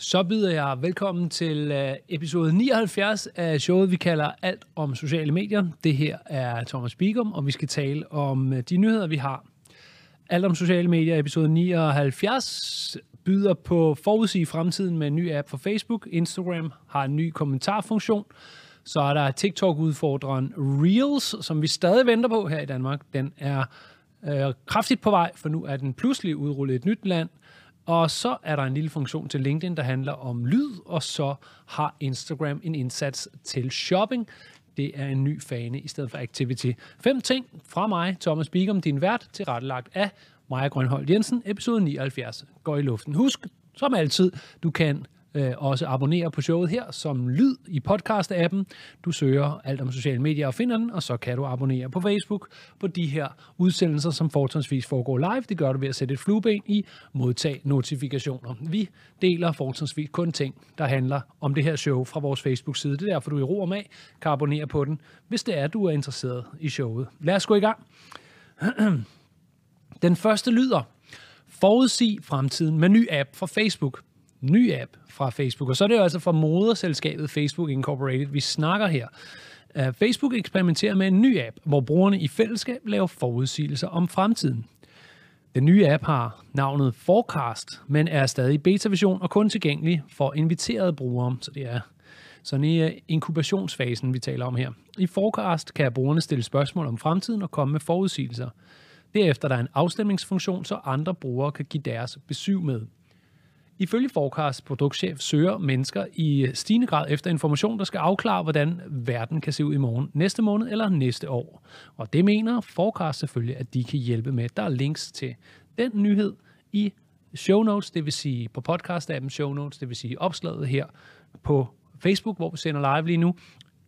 Så byder jeg velkommen til øh, episode 79 af showet, vi kalder Alt om sociale medier. Det her er Thomas Bigum, og vi skal tale om øh, de nyheder, vi har. Alt om sociale medier, episode 79, byder på forudsige fremtiden med en ny app for Facebook. Instagram har en ny kommentarfunktion. Så er der TikTok-udfordreren Reels, som vi stadig venter på her i Danmark. Den er øh, kraftigt på vej, for nu er den pludselig udrullet i et nyt land. Og så er der en lille funktion til LinkedIn, der handler om lyd, og så har Instagram en indsats til shopping. Det er en ny fane i stedet for activity. Fem ting fra mig, Thomas Bigum, din vært, tilrettelagt af Maja Grønhold Jensen. Episode 79 går i luften. Husk, som altid, du kan øh, også abonnere på showet her som lyd i podcast-appen. Du søger alt om sociale medier og finder den, og så kan du abonnere på Facebook på de her udsendelser, som fortrinsvis foregår live. Det gør du ved at sætte et flueben i modtag notifikationer. Vi deler fortrinsvis kun ting, der handler om det her show fra vores Facebook-side. Det er derfor, du i ro og mag kan abonnere på den, hvis det er, du er interesseret i showet. Lad os gå i gang. Den første lyder, forudsig fremtiden med ny app fra Facebook ny app fra Facebook. Og så er det jo altså fra moderselskabet Facebook Incorporated, vi snakker her. Øh, Facebook eksperimenterer med en ny app, hvor brugerne i fællesskab laver forudsigelser om fremtiden. Den nye app har navnet Forecast, men er stadig i beta-version og kun tilgængelig for inviterede brugere, så det er sådan i øh, inkubationsfasen, vi taler om her. I Forecast kan brugerne stille spørgsmål om fremtiden og komme med forudsigelser. Derefter er der en afstemningsfunktion, så andre brugere kan give deres besøg med. Ifølge Forecast produktchef søger mennesker i stigende grad efter information, der skal afklare, hvordan verden kan se ud i morgen, næste måned eller næste år. Og det mener Forecast selvfølgelig, at de kan hjælpe med. Der er links til den nyhed i show notes, det vil sige på podcast-appen show notes, det vil sige opslaget her på Facebook, hvor vi sender live lige nu,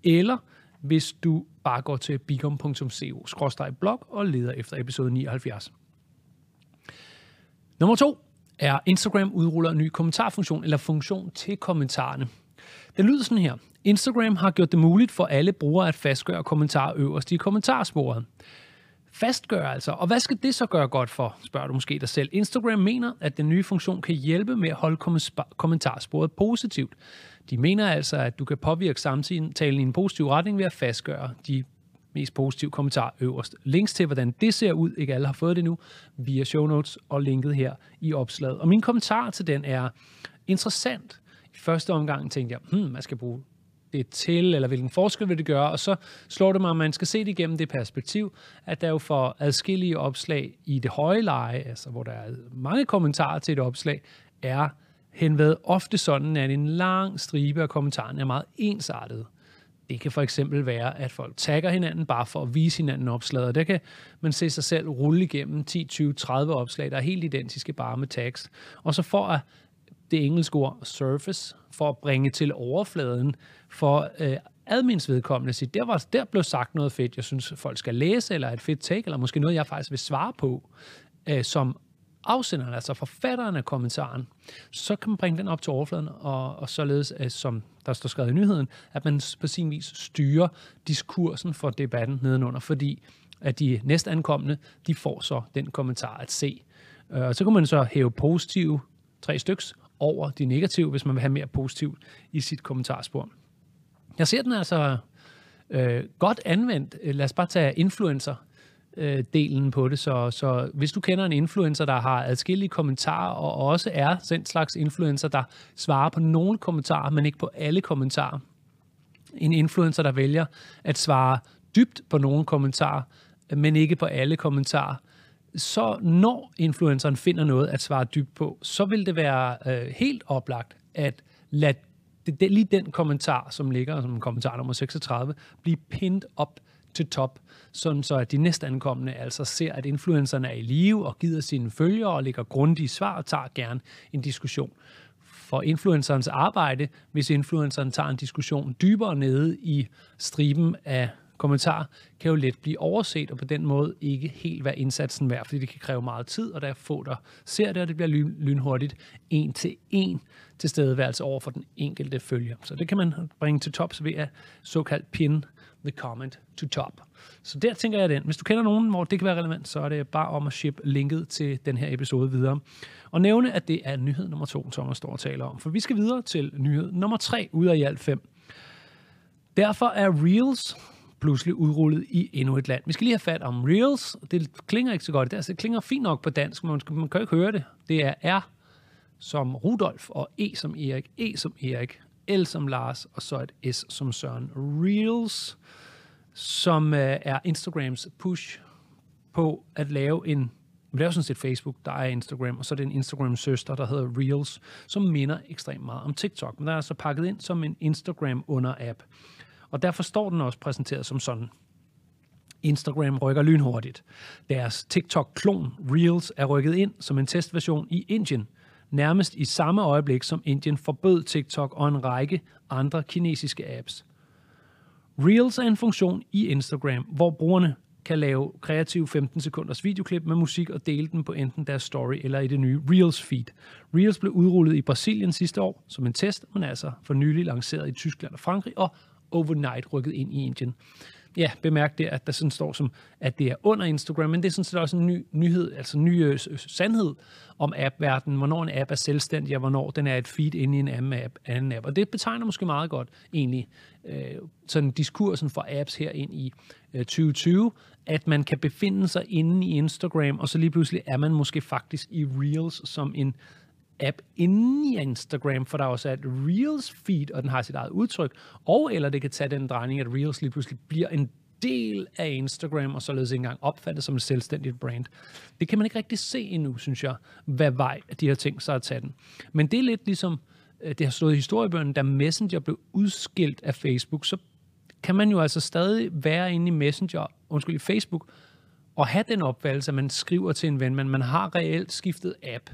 eller hvis du bare går til bigom.co-blog og leder efter episode 79. Nummer to er Instagram udruller en ny kommentarfunktion eller funktion til kommentarerne. Det lyder sådan her. Instagram har gjort det muligt for alle brugere at fastgøre kommentarer øverst i kommentarsporet. Fastgøre altså. Og hvad skal det så gøre godt for, spørger du måske dig selv. Instagram mener, at den nye funktion kan hjælpe med at holde kommentarsporet positivt. De mener altså, at du kan påvirke samtalen i en positiv retning ved at fastgøre de mest positiv kommentar øverst. Links til, hvordan det ser ud, ikke alle har fået det nu, via show notes og linket her i opslaget. Og min kommentar til den er interessant. I første omgang tænkte jeg, hmm, man skal bruge det til, eller hvilken forskel vil det gøre, og så slår det mig, at man skal se det igennem det perspektiv, at der jo for adskillige opslag i det høje leje, altså hvor der er mange kommentarer til et opslag, er henved ofte sådan, at en lang stribe af kommentarerne er meget ensartet. Det kan for eksempel være, at folk tagger hinanden bare for at vise hinanden opslaget, og der kan man se sig selv rulle igennem 10, 20, 30 opslag, der er helt identiske bare med tags. Og så for at det engelske ord surface, for at bringe til overfladen, for øh, admins vedkommende sige, der, var, der blev sagt noget fedt, jeg synes, folk skal læse, eller et fedt take, eller måske noget, jeg faktisk vil svare på, øh, som afsenderen, altså forfatteren af kommentaren, så kan man bringe den op til overfladen, og, og således, som der står skrevet i nyheden, at man på sin vis styrer diskursen for debatten nedenunder, fordi at de næstankomne, de får så den kommentar at se. Øh, og så kan man så hæve positive, tre styks, over de negative, hvis man vil have mere positivt i sit kommentarspor. Jeg ser den altså øh, godt anvendt. Lad os bare tage influencer øh, delen på det. Så, så hvis du kender en influencer, der har adskillige kommentarer, og også er den slags influencer, der svarer på nogle kommentarer, men ikke på alle kommentarer. En influencer, der vælger at svare dybt på nogle kommentarer, men ikke på alle kommentarer, så når influenceren finder noget at svare dybt på, så vil det være øh, helt oplagt at lade det, det, lige den kommentar, som ligger som kommentar nummer 36, blive pinned op til top, sådan så at de næstankommende altså ser, at influencerne er i live og giver sine følgere og lægger grundige svar og tager gerne en diskussion. For influencerens arbejde, hvis influenceren tager en diskussion dybere nede i striben af kommentarer kan jo let blive overset, og på den måde ikke helt være indsatsen værd, fordi det kan kræve meget tid, og der er få, der ser det, og det bliver lyn, lynhurtigt en til en tilstedeværelse over for den enkelte følger. Så det kan man bringe til tops ved at såkaldt pin the comment to top. Så der tænker jeg den. Hvis du kender nogen, hvor det kan være relevant, så er det bare om at ship linket til den her episode videre. Og nævne, at det er nyhed nummer to, Thomas står og taler om. For vi skal videre til nyhed nummer tre ud af i alt fem. Derfor er Reels pludselig udrullet i endnu et land. Vi skal lige have fat om Reels. Det klinger ikke så godt. Det, det klinger fint nok på dansk, men man kan jo ikke høre det. Det er R som Rudolf, og E som Erik, E som Erik, L som Lars, og så et S som Søren. Reels, som øh, er Instagrams push på at lave en det er jo sådan set Facebook, der er Instagram, og så er det en Instagram-søster, der hedder Reels, som minder ekstremt meget om TikTok. Men der er altså pakket ind som en Instagram-under-app. Og derfor står den også præsenteret som sådan. Instagram rykker lynhurtigt. Deres TikTok-klon Reels er rykket ind som en testversion i Indien, nærmest i samme øjeblik som Indien forbød TikTok og en række andre kinesiske apps. Reels er en funktion i Instagram, hvor brugerne kan lave kreative 15 sekunders videoklip med musik og dele den på enten deres story eller i det nye Reels feed. Reels blev udrullet i Brasilien sidste år som en test, men altså for nylig lanceret i Tyskland og Frankrig og overnight rykket ind i Indien. Ja, bemærk det, at der sådan står som, at det er under Instagram, men det er sådan set også en ny nyhed, altså en ny øh, sandhed om app-verdenen, hvornår en app er selvstændig, og hvornår den er et feed inde i en anden app. Anden app. Og det betegner måske meget godt egentlig øh, sådan diskursen for apps her ind i øh, 2020, at man kan befinde sig inde i Instagram, og så lige pludselig er man måske faktisk i Reels som en app inden i Instagram, for der er også et Reels feed, og den har sit eget udtryk, og eller det kan tage den drejning, at Reels lige pludselig bliver en del af Instagram, og således ikke engang opfattet som et selvstændigt brand. Det kan man ikke rigtig se endnu, synes jeg, hvad vej de har tænkt sig at tage den. Men det er lidt ligesom, øh, det har stået i historiebøgerne, da Messenger blev udskilt af Facebook, så kan man jo altså stadig være inde i Messenger, undskyld, i Facebook, og have den opfattelse, at man skriver til en ven, men man har reelt skiftet app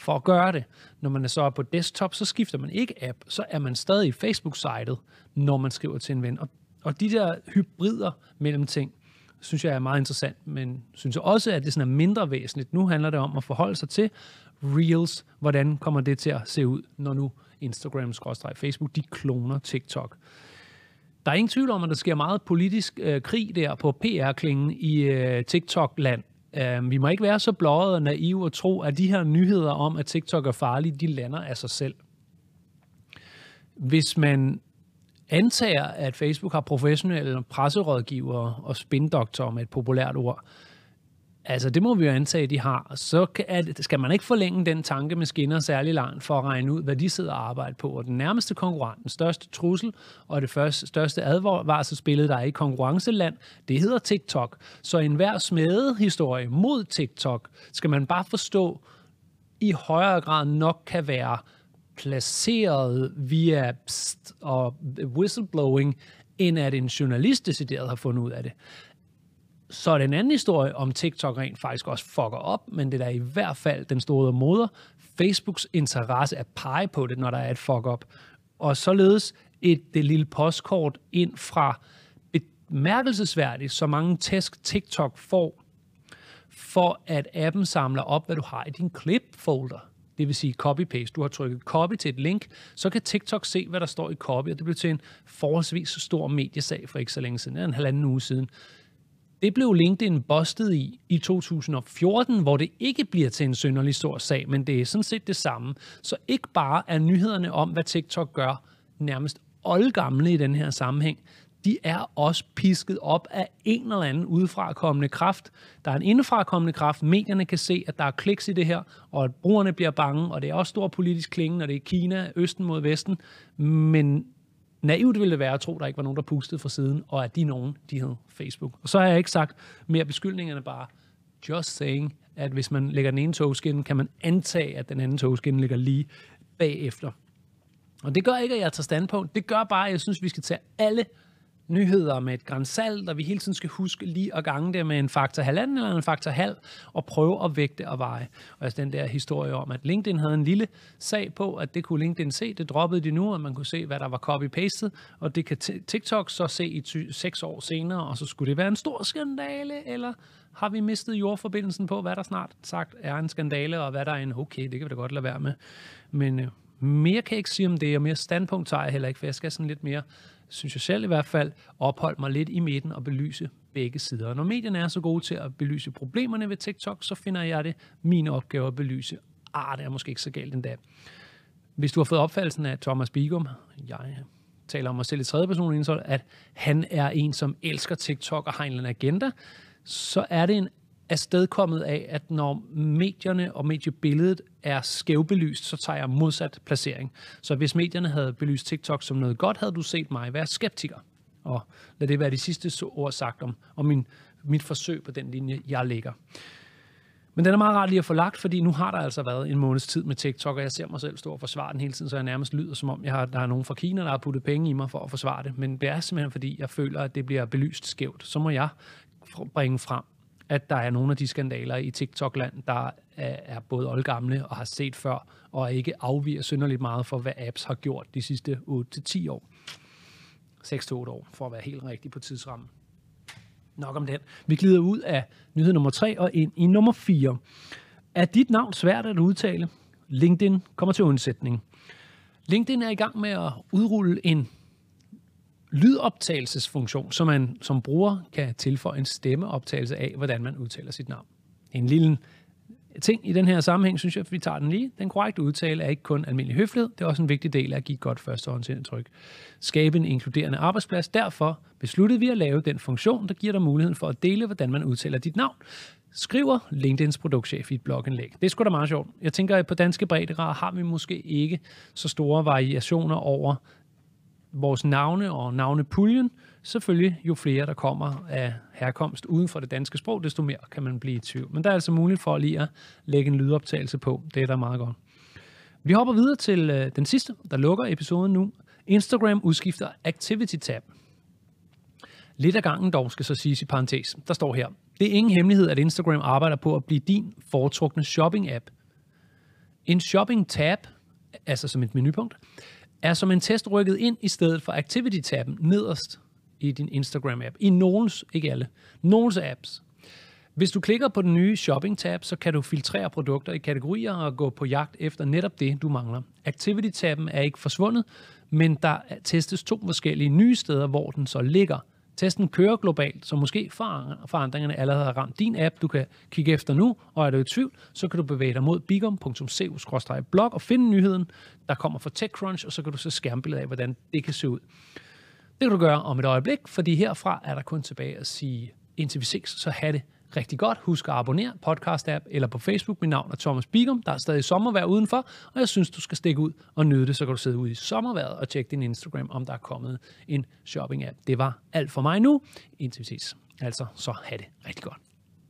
for at gøre det. Når man er så på desktop, så skifter man ikke app, så er man stadig i Facebook-sitet, når man skriver til en ven. Og, og de der hybrider mellem ting, synes jeg er meget interessant, men synes jeg også, at det sådan er mindre væsentligt. Nu handler det om at forholde sig til Reels. Hvordan kommer det til at se ud, når nu Instagram-Facebook, de kloner TikTok. Der er ingen tvivl om, at der sker meget politisk øh, krig der på PR-klingen i øh, TikTok-land. Uh, vi må ikke være så blåede og naive og tro, at de her nyheder om, at TikTok er farlig, de lander af sig selv. Hvis man antager, at Facebook har professionelle presserådgivere og spindoktorer med et populært ord, Altså, det må vi jo antage, at de har. Så skal man ikke forlænge den tanke med skinner særlig langt for at regne ud, hvad de sidder og arbejder på. Og den nærmeste konkurrent, den største trussel og det første, største advarselsbillede, der er i konkurrenceland, det hedder TikTok. Så enhver smedehistorie mod TikTok skal man bare forstå i højere grad nok kan være placeret via pst og whistleblowing, end at en journalist decideret har fundet ud af det. Så er det en anden historie, om TikTok rent faktisk også fucker op, men det er da i hvert fald den store moder. Facebooks interesse at pege på det, når der er et fuck up. Og således et det lille postkort ind fra bemærkelsesværdigt, så mange tæsk TikTok får, for at appen samler op, hvad du har i din clip-folder. Det vil sige copy-paste. Du har trykket copy til et link, så kan TikTok se, hvad der står i copy, og det blev til en forholdsvis stor mediesag for ikke så længe siden, en halvanden uge siden. Det blev LinkedIn bustet i i 2014, hvor det ikke bliver til en synderlig stor sag, men det er sådan set det samme. Så ikke bare er nyhederne om, hvad TikTok gør, nærmest oldgamle i den her sammenhæng, de er også pisket op af en eller anden udefrakommende kraft. Der er en indefrakommende kraft. Medierne kan se, at der er kliks i det her, og at brugerne bliver bange, og det er også stor politisk klinge, når det er Kina, Østen mod Vesten. Men naivt ville det være at tro, at der ikke var nogen, der pustede fra siden, og at de nogen, de hed Facebook. Og så har jeg ikke sagt mere beskyldningerne bare just saying, at hvis man lægger den ene togskinne, kan man antage, at den anden togskinne ligger lige bagefter. Og det gør ikke, at jeg tager standpunkt. Det gør bare, at jeg synes, at vi skal tage alle nyheder med et grænsalt, og vi hele tiden skal huske lige at gange det med en faktor halvanden eller en faktor halv, og prøve at vægte og veje. Og altså den der historie om, at LinkedIn havde en lille sag på, at det kunne LinkedIn se, det droppede de nu, og man kunne se, hvad der var copy-pastet, og det kan TikTok så se i seks år senere, og så skulle det være en stor skandale, eller har vi mistet jordforbindelsen på, hvad der snart sagt er en skandale, og hvad der er en okay, det kan vi da godt lade være med. Men øh, mere kan jeg ikke sige om det, og mere standpunkt tager jeg heller ikke, for jeg skal sådan lidt mere, synes jeg selv i hvert fald, opholde mig lidt i midten og belyse begge sider. Og når medierne er så gode til at belyse problemerne ved TikTok, så finder jeg det min opgave at belyse, ah, det er måske ikke så galt endda. Hvis du har fået opfattelsen af Thomas Bigum, jeg taler om mig selv i tredje person, at han er en, som elsker TikTok og har en eller anden agenda, så er det en afstedkommet af, at når medierne og mediebilledet er skævbelyst, så tager jeg modsat placering. Så hvis medierne havde belyst TikTok som noget godt, havde du set mig være skeptiker. Og lad det være de sidste ord sagt om, om min, mit forsøg på den linje, jeg lægger. Men den er meget rart lige at få lagt, fordi nu har der altså været en måneds tid med TikTok, og jeg ser mig selv stå og forsvare den hele tiden, så jeg nærmest lyder som om, jeg har, der er nogen fra Kina, der har puttet penge i mig for at forsvare det. Men det er simpelthen, fordi jeg føler, at det bliver belyst skævt. Så må jeg bringe frem, at der er nogle af de skandaler i TikTok-land, der er både oldgamle og har set før, og ikke afviger synderligt meget for, hvad apps har gjort de sidste 8-10 år. 6-8 år, for at være helt rigtig på tidsrammen. Nok om den. Vi glider ud af nyhed nummer 3 og ind i nummer 4. Er dit navn svært at udtale? LinkedIn kommer til undsætning. LinkedIn er i gang med at udrulle en lydoptagelsesfunktion, som man som bruger kan tilføje en stemmeoptagelse af, hvordan man udtaler sit navn. En lille ting i den her sammenhæng, synes jeg, at vi tager den lige. Den korrekte udtale er ikke kun almindelig høflighed, det er også en vigtig del af at give et godt førstehåndsindtryk. Skabe en inkluderende arbejdsplads. Derfor besluttede vi at lave den funktion, der giver dig muligheden for at dele, hvordan man udtaler dit navn. Skriver LinkedIns produktchef i et blogindlæg. Det er sgu da meget sjovt. Jeg tænker, at på danske breddegrader har vi måske ikke så store variationer over vores navne og navnepuljen. Selvfølgelig, jo flere der kommer af herkomst uden for det danske sprog, desto mere kan man blive i tvivl. Men der er altså muligt for lige at lægge en lydoptagelse på. Det er da meget godt. Vi hopper videre til øh, den sidste, der lukker episoden nu. Instagram udskifter Activity Tab. Lidt af gangen dog skal så siges i parentes. Der står her, det er ingen hemmelighed, at Instagram arbejder på at blive din foretrukne shopping-app. En shopping-tab, altså som et menupunkt, er som en test rykket ind i stedet for Activity-tabben nederst i din Instagram-app. I nogens, ikke alle, nogens apps. Hvis du klikker på den nye Shopping-tab, så kan du filtrere produkter i kategorier og gå på jagt efter netop det, du mangler. Activity-tabben er ikke forsvundet, men der testes to forskellige nye steder, hvor den så ligger. Testen kører globalt, så måske forandringerne allerede har ramt din app. Du kan kigge efter nu, og er du i tvivl, så kan du bevæge dig mod bigom.co-blog og finde nyheden, der kommer fra TechCrunch, og så kan du se skærmbilledet af, hvordan det kan se ud. Det kan du gøre om et øjeblik, fordi herfra er der kun tilbage at sige, indtil vi ses, så have det rigtig godt. Husk at abonnere podcast-app eller på Facebook. Mit navn er Thomas Bigum. Der er stadig sommervejr udenfor, og jeg synes, du skal stikke ud og nyde det, så kan du sidde ude i sommerværet og tjekke din Instagram, om der er kommet en shopping-app. Det var alt for mig nu. Indtil vi ses. Altså, så have det rigtig godt.